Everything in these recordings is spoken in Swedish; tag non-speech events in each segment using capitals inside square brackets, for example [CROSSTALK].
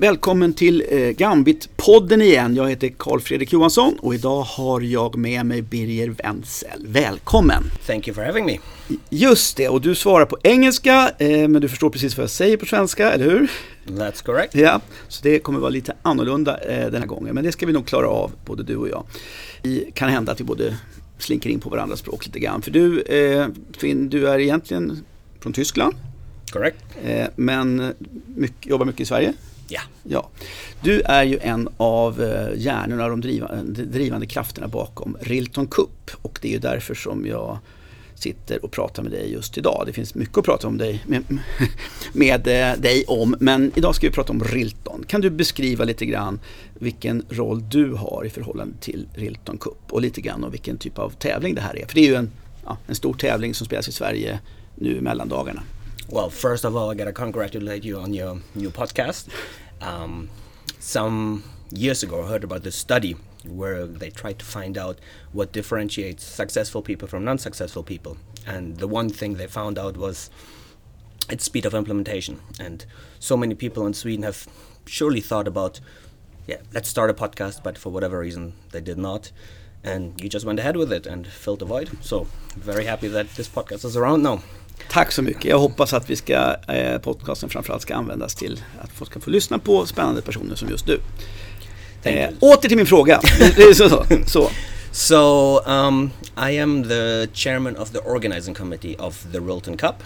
välkommen till eh, Gambit-podden igen. Jag heter Karl Fredrik Johansson och idag har jag med mig Birger Wenzel. Välkommen! Thank you for having me. Just det, och du svarar på engelska, eh, men du förstår precis vad jag säger på svenska, eller hur? That's correct. Ja, så det kommer vara lite annorlunda eh, den här gången, men det ska vi nog klara av, både du och jag. Det kan hända att vi både slinker in på varandras språk lite grann. För du, Finn, du är egentligen från Tyskland. Correct. Men mycket, jobbar mycket i Sverige. Ja. ja. Du är ju en av eh, hjärnorna, de drivande, drivande krafterna bakom Rilton Cup. Och det är ju därför som jag sitter och pratar med dig just idag. Det finns mycket att prata om dig, med, [LAUGHS] med eh, dig om, men idag ska vi prata om Rilton. Kan du beskriva lite grann vilken roll du har i förhållande till Rilton Cup och lite grann om vilken typ av tävling det här är? För det är ju en, ja, en stor tävling som spelas i Sverige nu i mellandagarna. Well, first of all, I gotta congratulate you on your new podcast. Um, some years ago, I heard about this study where they tried to find out what differentiates successful people from non-successful people, and the one thing they found out was its speed of implementation. And so many people in Sweden have surely thought about, yeah, let's start a podcast, but for whatever reason they did not. And you just went ahead with it and filled the void. So very happy that this podcast is around now. Tack så mycket. Jag hoppas att vi ska, eh, podcasten framförallt ska användas till att folk ska få lyssna på spännande personer som just du. Eh, åter till min fråga. så, så. so um, I am the chairman of the organizing committee of the Rilton Cup,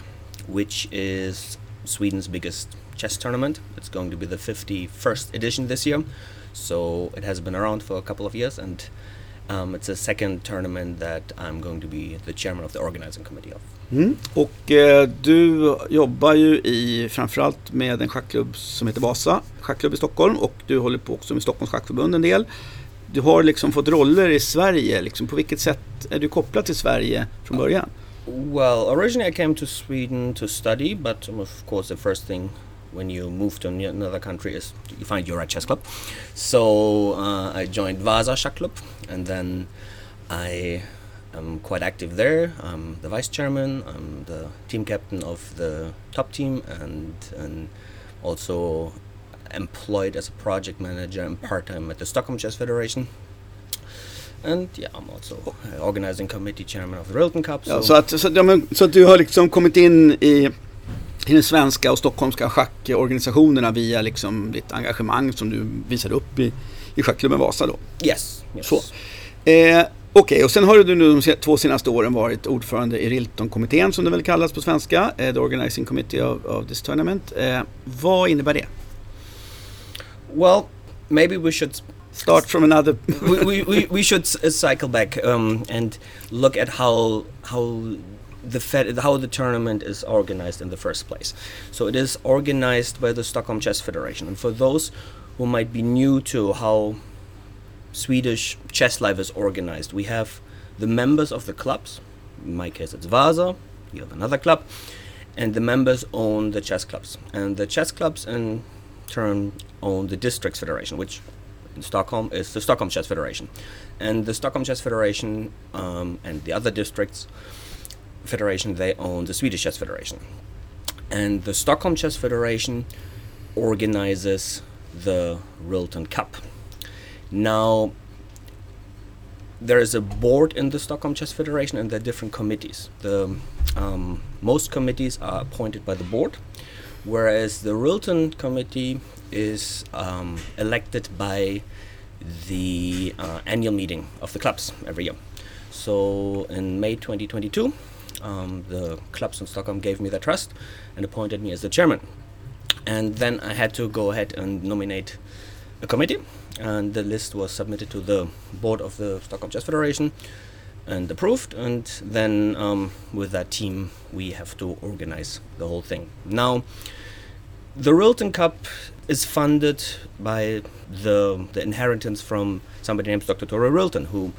which is Sweden's biggest chess tournament. It's going to be the 51st edition this year, so it has been around for a couple of years and Um, it's a second tournament that I'm going to be the chairman of the organizing committee of. Mm. Och eh, du jobbar ju i framförallt med en schackklubb som heter Vasa, schackklubb i Stockholm och du håller på också med Stockholms schackförbund en del. Du har liksom fått roller i Sverige, liksom, på vilket sätt är du kopplad till Sverige från början? Well, originally I came to Sweden to study, but of course the first thing when you move to another country is you find your right chess club. So uh, I joined Vasa Shach Club, and then I am quite active there. I'm the vice chairman. I'm the team captain of the top team, and and also employed as a project manager and part time at the Stockholm Chess Federation. And yeah, I'm also organizing committee chairman of the Rilton Cup. So. Ja, så, att, så, ja, men, så att du har liksom kommit in i i den svenska och stockholmska schackorganisationerna via liksom ditt engagemang som du visade upp i, i schackklubben Vasa då? Yes. yes. Så. Eh, Okej, okay. och sen har du nu de två senaste åren varit ordförande i Rilton-kommittén som det väl kallas på svenska, eh, the organizing committee of, of this tournament. Eh, vad innebär det? Well, maybe we should start from another. we, we, we should cycle back um, and look at how how the fed, how the tournament is organized in the first place. So it is organized by the Stockholm Chess Federation. And for those who might be new to how Swedish chess life is organized, we have the members of the clubs. In my case, it's Vasa. You have another club, and the members own the chess clubs, and the chess clubs in turn own the districts federation, which in Stockholm is the Stockholm Chess Federation, and the Stockholm Chess Federation um, and the other districts Federation, they own the Swedish Chess Federation. And the Stockholm Chess Federation organizes the Rilton Cup. Now, there is a board in the Stockholm Chess Federation and there are different committees. The um, most committees are appointed by the board, whereas the Rilton committee is um, elected by the uh, annual meeting of the clubs every year. So in May 2022, um, the clubs in Stockholm gave me the trust and appointed me as the chairman. And then I had to go ahead and nominate a committee, and the list was submitted to the board of the Stockholm Chess Federation and approved. And then um, with that team, we have to organize the whole thing. Now, the Rilton Cup is funded by the the inheritance from somebody named Dr. Tore Rilton, who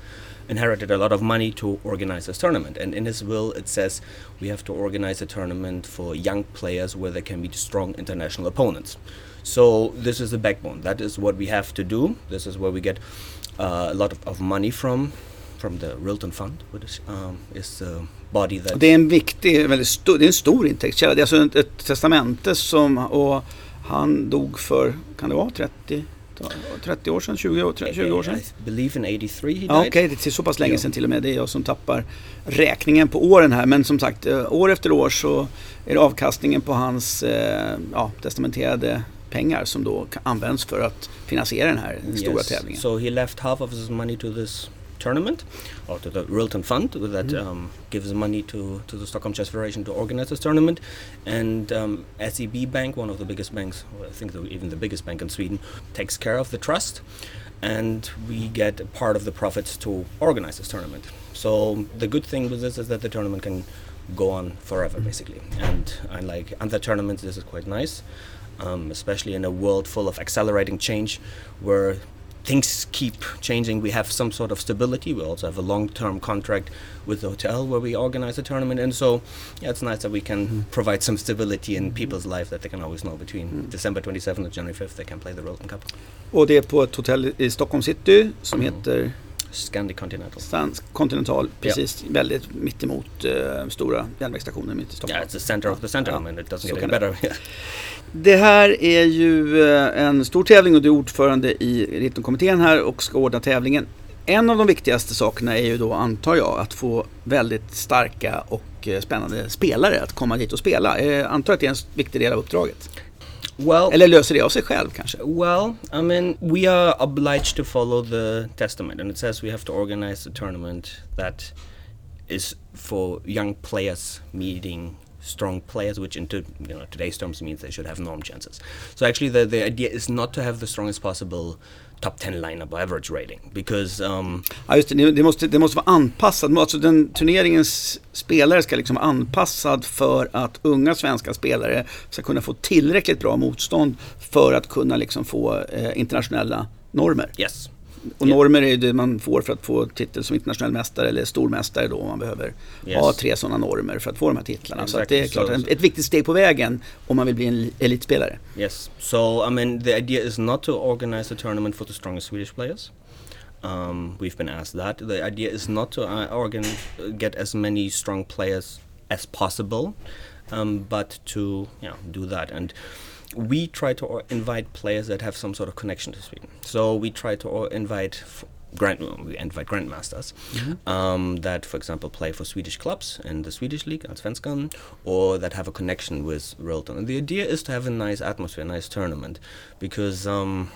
inherited a lot of money to organize this tournament. And in his will, it says we have to organize a tournament for young players where there can be strong international opponents. So this is the backbone. That is what we have to do. This is where we get uh, a lot of, of money from from the Rilton Fund, which um, is the body that... Det är en viktig, väldigt stor, det är en stor intäktskälla. Det är alltså ett, ett testamente som, och Han dog för, kan det vara 30, 30 år sedan? 20 år, 20 år sedan? I believe in 83 he died. Ja, Okej, okay. det är så pass länge sedan till och med. Det är jag som tappar räkningen på åren här. Men som sagt, eh, år efter år så är det avkastningen på hans eh, ja, testamenterade pengar som då används för att finansiera den här stora Yes. tävlingen. So he left half of his money to this tournament, or to the Rilton Fund that Mm-hmm. um, gives money to, to the Stockholm Chess Federation to organize this tournament. And um, SEB Bank, one of the biggest banks, well, I think the, even the biggest bank in Sweden, takes care of the trust. And we get a part of the profits to organize this tournament. So the good thing with this is that the tournament can go on forever, basically. And unlike other tournaments, this is quite nice, um, especially in a world full of accelerating change, where things keep changing. We have some sort of stability. We also have a long-term contract with the hotel where we organize the tournament, and so yeah, it's nice that we can mm-hmm. provide some stability in mm-hmm. people's life that they can always know between mm-hmm. December 27th and January 5th they can play the Rolton Cup. Och det är på ett hotell i Stockholm city som Mm. heter Scandi Continental. Stans Continental. Precis, väldigt mittemot eh, stora järnvägsstationen mitt i Stockholm. Yeah, it's the center of the center. Ja, I mean, it doesn't get any det better. Det här är ju eh, en stor tävling och du är ordförande i Rittenkommittén här och ska ordna tävlingen. En av de viktigaste sakerna är ju då, antar jag, att få väldigt starka och eh, spännande spelare att komma dit och spela. Jag antar att det är en viktig del av uppdraget. Well, Eller löser det av sig själv kanske? Well, I mean, we are obliged to follow the testament, and it says we have to organize a tournament that is for young players meeting strong players, which in to, you know today's terms means they should have norm chances. So actually, the the idea is not to have the strongest possible top 10 lineup or average rating because um, Ja, just det, det måste, det måste vara anpassat. Alltså den turneringens spelare ska liksom vara anpassad för att unga svenska spelare ska kunna få tillräckligt bra motstånd för att kunna liksom få eh, internationella normer. yes, Och normer är ju det man får för att få titel som internationell mästare eller stormästare då. Man behöver Yes. ha tre sådana normer för att få de här titlarna. Så Exactly. det är klart Så- ett, ett viktigt steg på vägen om man vill bli en elitspelare. Yes. So I mean, the idea is not to organize a tournament for the strongest Swedish players. Um, we've been asked that. The idea is not to uh, organ get as many strong players as possible, um, but to you know do that and. We try to invite players that have some sort of connection to Sweden. So we try to invite f- grand, we invite grandmasters um, that, for example, play for Swedish clubs in the Swedish league, Allsvenskan, or that have a connection with Rilton. And the idea is to have a nice atmosphere, a nice tournament, because um,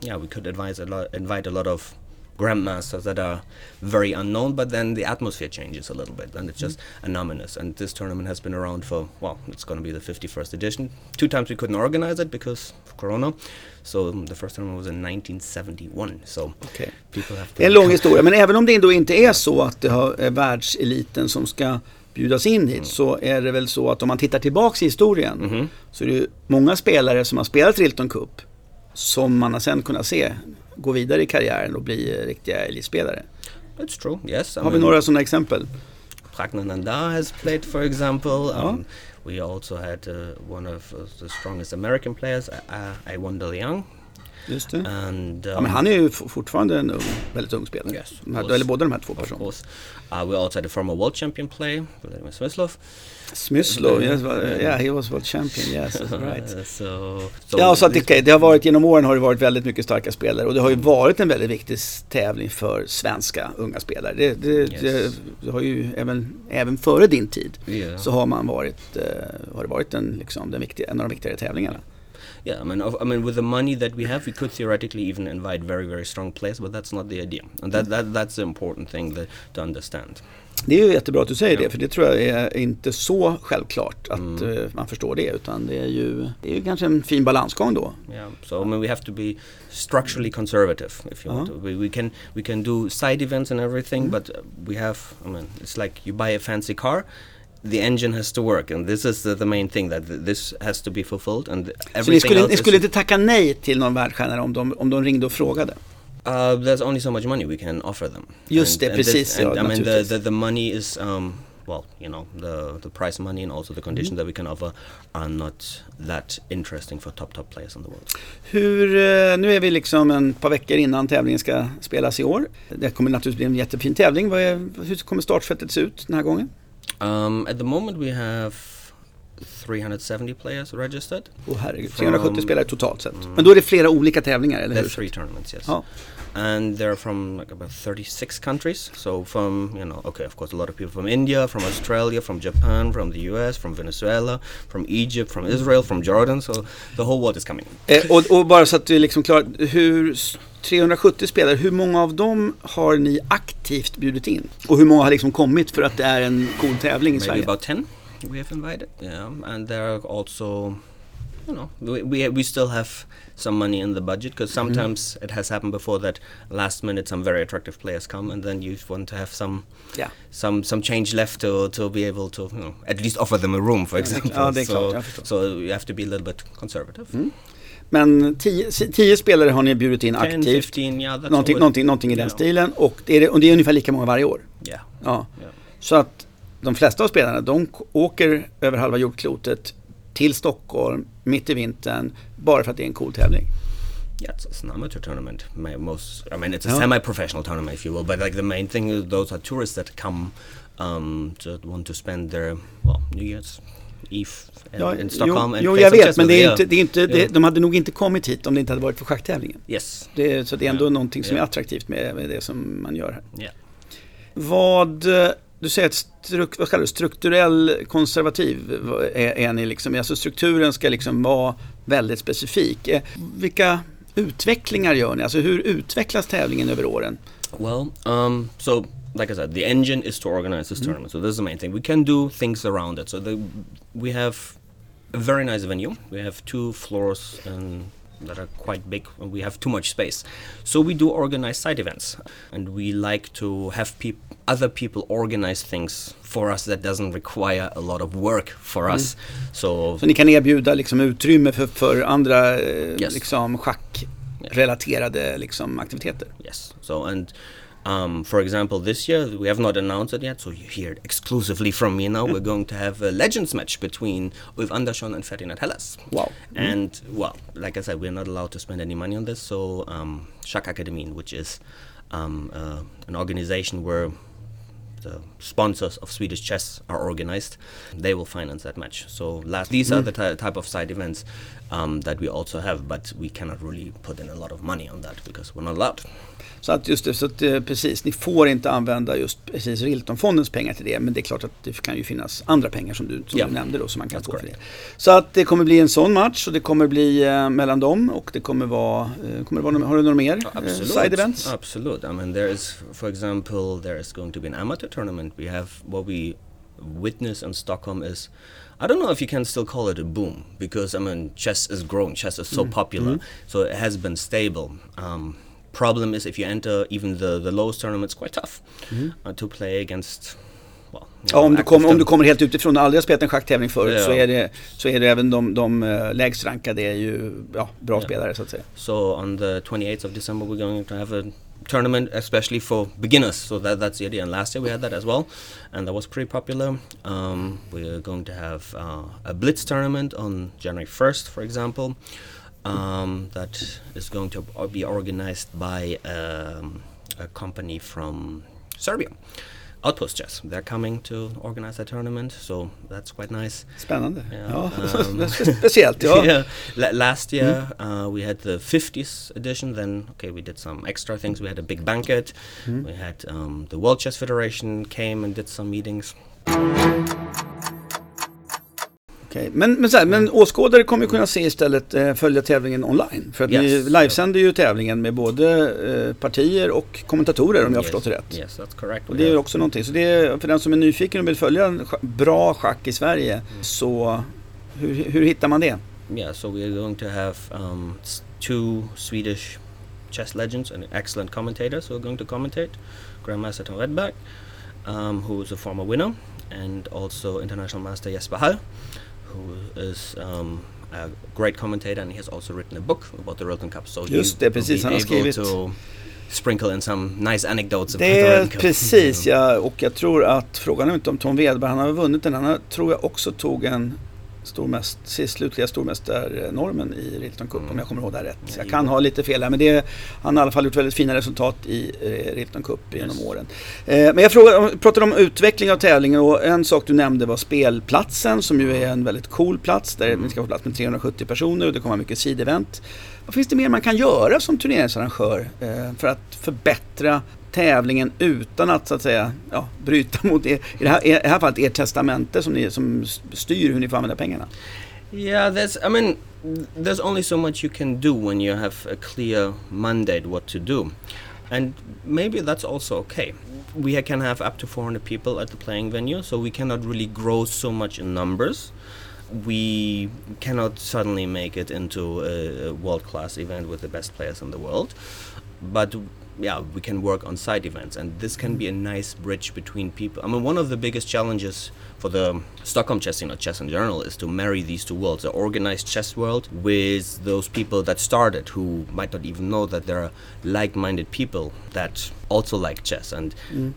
yeah, we could advise a lot, invite a lot of grandmasters that are very unknown, but then the atmosphere changes a little bit, and it's just anonymous. And this tournament has been around for well, it's going to be the 51st edition. Two times we couldn't organize it because of Corona, so um, the first tournament was in 1971. So Okej. people have to. En lång [LAUGHS] historia, men även om det ändå inte är så att det är världseliten som ska bjudas in hit så är det väl så att om man tittar tillbaks i historien Mhm. så är det ju många spelare som har spelat Rilton Cup som man har sen kunnat se gå vidare i karriären och bli eh, riktiga elitspelare. It's true. Yes. I Har vi några sådana exempel? Pragna Nanda has played, for example. Ja. Um, we also had uh, one of uh, the strongest American players, uh, Iwanda Liang, Just det. and um, Ja, men han är ju fortfarande en ung, väldigt ung spelare. Yes, of här, eller båda de här två of personerna. course. Uh, we also had a former world champion play, Vladimir Smyslov. Smyslov, yes, well, yeah, he was world champion, yes, [LAUGHS] that's right. Uh, so, so Ja, så att det, det har varit genom åren har det varit väldigt mycket starka spelare och det har ju varit en väldigt viktig tävling för svenska unga spelare. Det, det, Yes. det, har ju även, även före din tid yeah. så har man varit, eh, har det varit en, liksom, den viktiga, en av de viktigare tävlingarna. Yeah, I mean, I mean, with the money that we have, we could theoretically even invite very, very strong players, but that's not the idea, and that, that that's the important thing that, to understand. Det är ju jättebra att du säger det för det tror jag är inte så självklart att Mm. eh, man förstår det utan det är ju, det är ju kanske en fin balansgång då. Yeah, so I mean, we have to be structurally conservative, if you want Uh-huh. to. We, we can we can do side events and everything, but uh, we have. I mean, it's like you buy a fancy car. The engine has to work, and this is the, the main thing that th- this has to be fulfilled, and Så ni everything skulle, ni skulle inte tacka nej till någon världsstjärna om de, om de ringde och frågade? Uh, there's only so much money we can offer them. Just det, this- precis, ja, and, I mean, the, the the money is um, well, you know, the the price money and also the conditions Mm-hmm. that we can offer are not that interesting for top top players in the world. Hur, eh, nu är vi liksom en par veckor innan tävlingen ska spelas i år. Det kommer naturligtvis bli en jättefin tävling. Hur kommer startfältet se ut den här gången? Um, at the moment, we have 370 players registered. Åh herregud, 370 From- spelare totalt sett. Mm. Men då är det flera olika tävlingar, eller hur? are three tournaments, yes. Ja. And they're from like about 36 countries. So from, you know, okay, of course, a lot of people from India, from Australia, from Japan, from the US, from Venezuela, from Egypt, from Israel, from Jordan. So the whole world is coming. Eh, och, och bara så att du liksom klar, hur, 370 spelare, hur många av dem har ni aktivt bjudit in? Och hur många har liksom kommit för att det är en cool tävling i Maybe Sverige? about 10 we have invited. Yeah. And there are also, you know, we, we, we still have some money in the budget because sometimes it has happened before that last minute some very attractive players come and then you want to have some Ja. some some change left to to be able to you know at least offer them a room for example. ja, det är so, klart, förstår. so you have to be a little bit conservative. Mm. Men 10 spelare har ni bjudit in 10, aktivt. 15, yeah, Någonting, någonting, någonting i den Yeah. stilen. Och det, är och det är ungefär lika många varje år. Yeah, Ja. yeah. Så att de flesta av spelarna de åker över halva jordklotet till Stockholm mitt i vintern bara för att det är en cool tävling. Yeah, it's, it's an amateur tournament. My most, I mean, it's a Yeah. semi-professional tournament, if you will. But like the main thing is those are tourists that come um, to want to spend their well New Year's In, Ja, in Stockholm jo, jo jag vet men det är inte, det är inte, det, Yeah. de hade nog inte kommit hit om det inte hade varit för schakttävlingen. Yes. Det, så det är ändå Ja. någonting som är attraktivt med, med det som man gör här. Yeah. Vad, eh, du säger att struk, vad kallar du, strukturell konservativ är, är ni liksom, alltså strukturen ska liksom vara väldigt specifik. Eh, Vilka utvecklingar gör ni? Alltså hur utvecklas tävlingen över åren? Well, um, so like I said, the engine is to organize this mm-hmm. tournament. So this is the main thing. We can do things around it. So the, we have a very nice venue. We have two floors and that are quite big and we have too much space. So we do organize side events and we like to have peop- other people organize things for us that doesn't require a lot of work for mm. us. So Så ni kan erbjuda liksom utrymme för, för andra eh, Yes. liksom schackrelaterade liksom aktiviteter? Yes. So and um, for example, this year we have not announced it yet, so you hear it exclusively from me now. We're going to have a legends match between Ulf Andersson and Ferdinand Hellas. Wow. And well, like I said, we're not allowed to spend any money on this. So um, Academy, which is um, uh, an organization where the sponsors of Swedish chess are organized, they will finance that match. So last, these are the ty- type of side events um, that we also have, but we cannot really put in a lot of money on that because we're not allowed. Så att just det, så att eh, precis, ni får inte använda just precis Riltonfondens pengar till det men det är klart att det kan ju finnas andra pengar som du, som Ja. du nämnde då som man kan That's få för det. correct. Så att det kommer bli en sån match och det kommer bli eh, mellan dem och det kommer vara, eh, kommer det vara har du några mer eh, side events? Absolute. I mean, there is, for example, there is going to be an amateur tournament. We have what we witness in Stockholm is, I don't know if you can still call it a boom because I mean, chess is growing. Chess is so Mm. popular, Mm-hmm. so it has been stable. Um, problem is if you enter even the the lowest tournaments, quite tough uh, to play against. Well. Ja, om, du kom, om du kommer helt utifrån och aldrig har spelat en schacktävling förut Ja. så, är det, så är det även de, de eh, lägst rankade är ju ja, bra Ja. spelare så att säga. So on the 28th of December, we're going to have a tournament, especially for beginners. So that, that's the idea. And last year we had that as well, and that was pretty popular. Um, we're going to have uh, a Blitz tournament on January 1st, for example. Um, that is going to be organized by um, a company from Serbia. Outpost Chess. They're coming to organize a tournament, so that's quite nice. Spännande. Ja, Ja, um, [LAUGHS] speciellt. Ja. [LAUGHS] yeah. La- last year uh, we had the 50th edition. Then okay, we did some extra things. We had a big banquet. We had um, the World Chess Federation came and did some meetings. Okej, Men, men, så här, men åskådare kommer ju kunna se istället eh, följa tävlingen online. För att ni Yes. livesänder ju tävlingen med både eh, partier och kommentatorer om jag har förstått det rätt. Yes, that's correct. Och det är också någonting. Så det är, för den som är nyfiken och vill följa bra schack i Sverige Mm. så hur, hur hittar man det? yeah, so we're going to have um, two Swedish chess legends and excellent commentators who are going to commentate. Grandmaster Tom Redback, um, who is a former winner, and also international master Jesper Hall, who is um, a great commentator, and he has also written a book about the Rilton Cup. So Just det, precis, han be har skrivit- able to sprinkle in some nice anecdotes about Det the är precis, ja, och jag tror att frågan är inte om Tom Wedberg, han har vunnit den, han har, tror jag också tog en stormäst, slutliga stormästarnormen i Rilton Cup mm. om jag kommer ihåg det rätt. Jag kan ha lite fel här men det, han har i alla fall gjort väldigt fina resultat i eh, Rilton Cup genom yes. åren. Eh, men jag frågade, pratade om utveckling av tävlingen och en sak du nämnde var spelplatsen som ju är en väldigt cool plats där mm. vi ska få plats med 370 personer och det kommer mycket sidevent. Vad finns det mer man kan göra som turneringsarrangör eh, för att förbättra tävlingen utan att så att säga ja, bryta mot er, i det här, i det här fallet ert testamente som, ni, som styr hur ni får använda pengarna? Yeah, that's. I mean, there's only so much you can do when you have a clear mandate what to do, and maybe that's also okay. We can have up to 400 people at the playing venue, so we cannot really grow so much in numbers. We cannot suddenly make it into a world class event with the best players in the world, but yeah, we can work on side events, and this can be a nice bridge between people. I mean, one of the biggest challenges for the Stockholm chess scene or chess in general is to marry these two worlds: the organized chess world with those people that started, who might not even know that there are like-minded people that also like chess, and. Mm.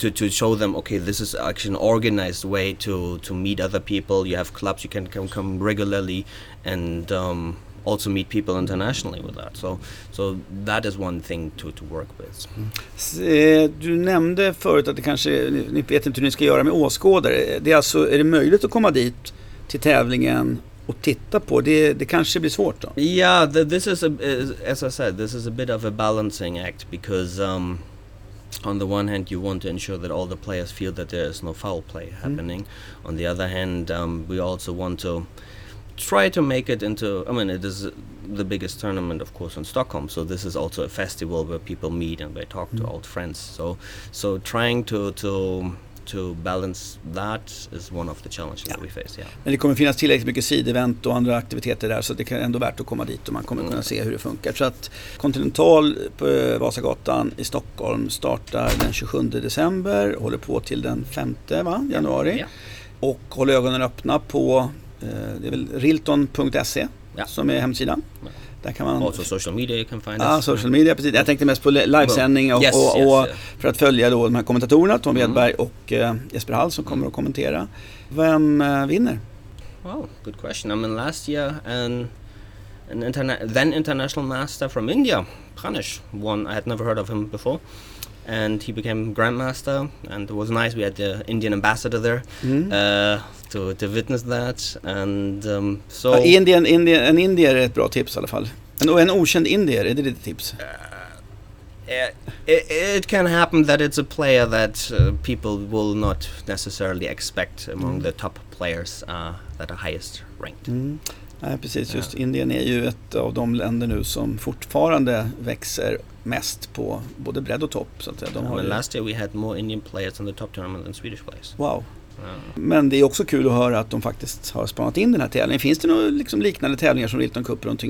To, to show them okay this is actually an organized way to to meet other people you have clubs you can come, come regularly and um, also meet people internationally with that. So, so that is one thing to, to work with. Mm. Du nämnde förut att det kanske, ni vet inte hur ni ska göra med åskådare. Det är alltså, är det möjligt att komma dit till tävlingen och titta på? Det, det kanske blir svårt då? Yeah, the, this is a, as I said, this is a bit of a balancing act because um, on the one hand, you want to ensure that all the players feel that there is no foul play happening. Mm. On the other hand, um, we also want to try to make it into. I mean, it is the biggest tournament, of course, in Stockholm. So this is also a festival where people meet and they talk mm. to old friends. So so trying to to to balance that is one of the challenges ja. that we face. Yeah. Men det kommer finnas tillräckligt mycket sidevent och andra aktiviteter där så det kan ändå värt att komma dit och man kommer mm. kunna se hur det funkar. Så att Continental på Vasagatan i Stockholm startar den 27 december, håller på till den 5 va? januari. Ja. Och håller ögonen öppna på Eh, det är väl rilton.se ja. som är hemsidan. Där kan man... Also social media you can find Ja, us. social media precis. Jag tänkte mest på livesändning och, yes, och, och yes, för att följa då de här kommentatorerna, Tom mm. Och uh, Jesper Hall som kommer att kommentera. Vem uh, vinner? Wow, good question. I mean last year an, an interna then international master from India, Pranish, one I had never heard of him before. and he became grandmaster and it was nice we had the indian ambassador there mm. uh, to, to witness that and um, so uh, Indian, Indian, en indier är ett bra tips i alla fall en, en okänd indier, är det ditt tips? Uh, it, it, can happen that it's a player that uh, people will not necessarily expect among mm. the top players uh, that are highest ranked. Mm. Nej, precis. Just ja. Indien är ju ett av de länder nu som fortfarande växer mest på både bredd och topp. Så att De har last year we had more Indian players in the top tournament than Swedish players. Wow. Men det är också kul att höra att de faktiskt har spanat in den här tävlingen. Finns det några liksom liknande tävlingar som Rilton Cup runt,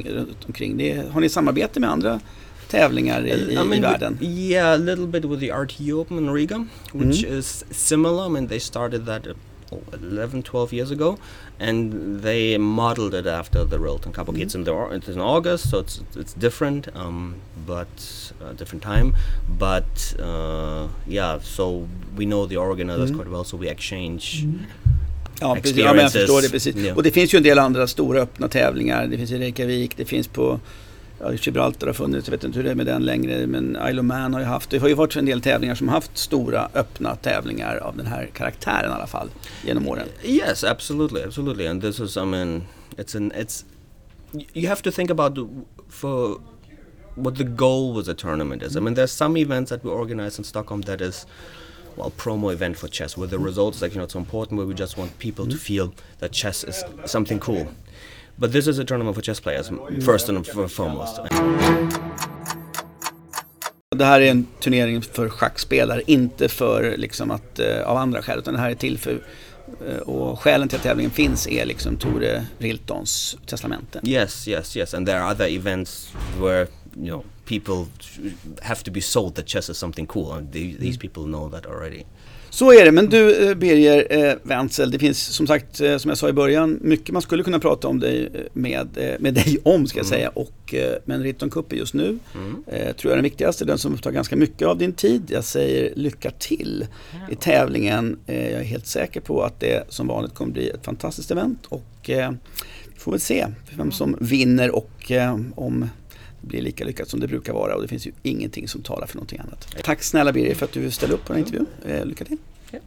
omkring? Det, har ni samarbete med andra tävlingar i, i, I mean, i världen? Yeah, a little bit with the RTU Open in Riga, which mm. is similar. I mean, they started that 11, 12 years ago, and they modeled it after the Rilton Cup. Okay, mm-hmm. it's in the it's in August, so it's it's different, um, but uh, different time. But uh, yeah, so we know the organizers mm. quite well, so we exchange. Mm. Ja, precis. ja, men jag förstår det precis. Yeah. Och det finns ju en del andra stora öppna tävlingar. Det finns i Reykjavik, det finns på ja, Gibraltar har funnits, jag vet inte hur det är med den längre, men Isle of Man har ju haft, det har ju varit en del tävlingar som har haft stora öppna tävlingar av den här karaktären i alla fall genom åren. Yes, absolutely, absolutely, and this is, I mean, it's an, it's, you have to think about for what the goal with the tournament is. I mean, there's some events that we organize in Stockholm that is well promo event for chess where the results like you know it's important where we just want people mm to feel that chess is something cool But this is a tournament for chess players, first and foremost. Det här är en turnering för schackspelare, inte för liksom att, uh, av andra skäl, utan det här är till för uh, och skälen till att tävlingen finns är liksom Tore Riltons testamente. Yes, yes, yes. And there are other events where you know people have to be sold that chess is something cool and these mm. people know that already. Så är det, men du eh, Birger eh, Wenzel, det finns som sagt, eh, som jag sa i början, mycket man skulle kunna prata om dig eh, med, eh, med [LAUGHS] dig om ska jag Mm. säga. Och, eh, men Ritton Cup är just nu, Mm. eh, tror jag är den viktigaste, den som tar ganska mycket av din tid. Jag säger lycka till i tävlingen. Jag är helt säker på att det som vanligt kommer bli ett fantastiskt event och vi får väl se vem som vinner och om blir lika lyckat som det brukar vara och det finns ju ingenting som talar för någonting annat. Tack snälla Birger för att du ställde upp på den här intervjun. Eh, lycka till! Ja.